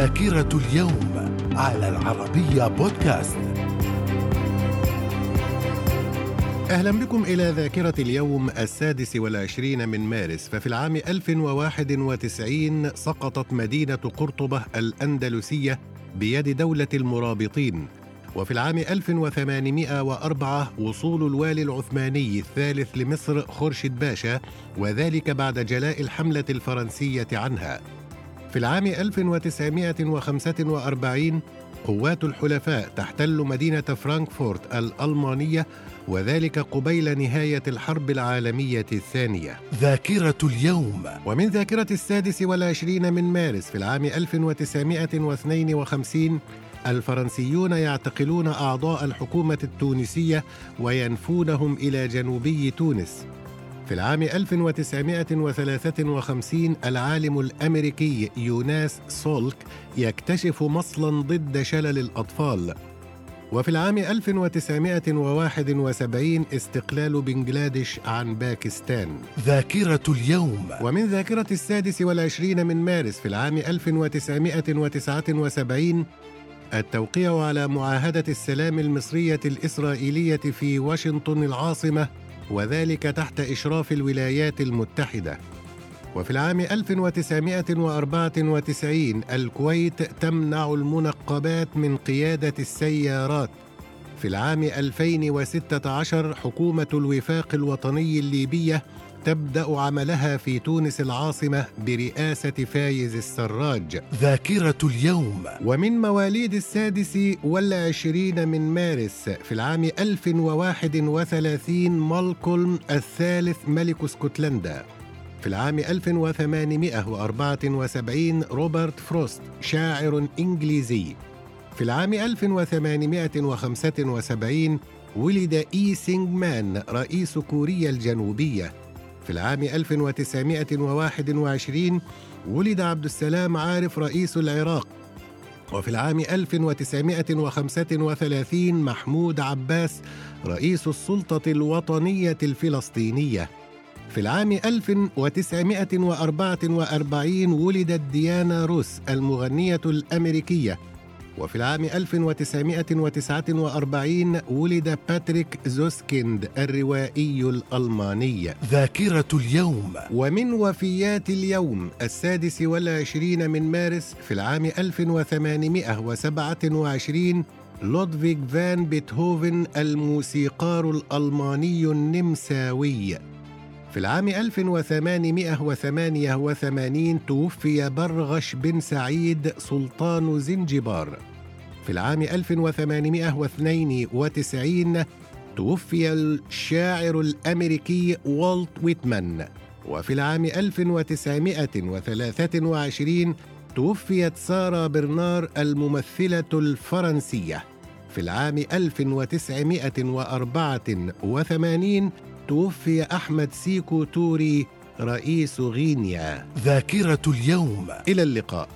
ذاكرة اليوم على العربية بودكاست. أهلا بكم إلى ذاكرة اليوم السادس والعشرين من مارس. ففي العام 1091 سقطت مدينة قرطبة الأندلسية بيد دولة المرابطين. وفي العام 1804 وصول الوالي العثماني الثالث لمصر خورشيد باشا وذلك بعد جلاء الحملة الفرنسية عنها. في العام 1945 قوات الحلفاء تحتل مدينة فرانكفورت الألمانية وذلك قبيل نهاية الحرب العالمية الثانية. ذاكرة اليوم. ومن ذاكرة السادس والعشرين من مارس في العام 1952 الفرنسيون يعتقلون أعضاء الحكومة التونسية وينفونهم إلى جنوبي تونس. في العام 1953 العالم الأمريكي يوناس سولك يكتشف مصلا ضد شلل الأطفال. وفي العام 1971 استقلال بنجلاديش عن باكستان. ذاكرة اليوم. ومن ذاكرة السادس والعشرين من مارس في العام 1979 التوقيع على معاهدة السلام المصرية الإسرائيلية في واشنطن العاصمة وذلك تحت إشراف الولايات المتحدة. وفي العام 1994 الكويت تمنع المنقبات من قيادة السيارات. في العام 2016 حكومة الوفاق الوطني الليبية تبدأ عملها في تونس العاصمة برئاسة فايز السراج. ذاكرة اليوم. ومن مواليد السادس والعشرين من مارس في العام 1031 مالكولم الثالث ملك اسكتلندا. في العام 1874 روبرت فروست شاعر إنجليزي في العام 1875 ولد إي سينغ مان رئيس كوريا الجنوبية. في العام 1921 ولد عبد السلام عارف رئيس العراق. وفي العام 1935 محمود عباس رئيس السلطة الوطنية الفلسطينية. في العام 1944 ولدت ديانا روس المغنية الأمريكية. وفي العام 1949 ولد باتريك زوسكيند الروائي الألماني. ذاكرة اليوم. ومن وفيات اليوم السادس والعشرين من مارس في العام 1827 لودفيغ فان بيتهوفن الموسيقار الألماني النمساوي. في العام 1888 توفي برغش بن سعيد سلطان زنجبار. في العام 1892 توفي الشاعر الأمريكي والت ويتمان. وفي العام 1923 توفيت سارة برنار الممثلة الفرنسية. في العام 1984 توفي أحمد سيكو توري رئيس غينيا. ذاكرة اليوم. إلى اللقاء.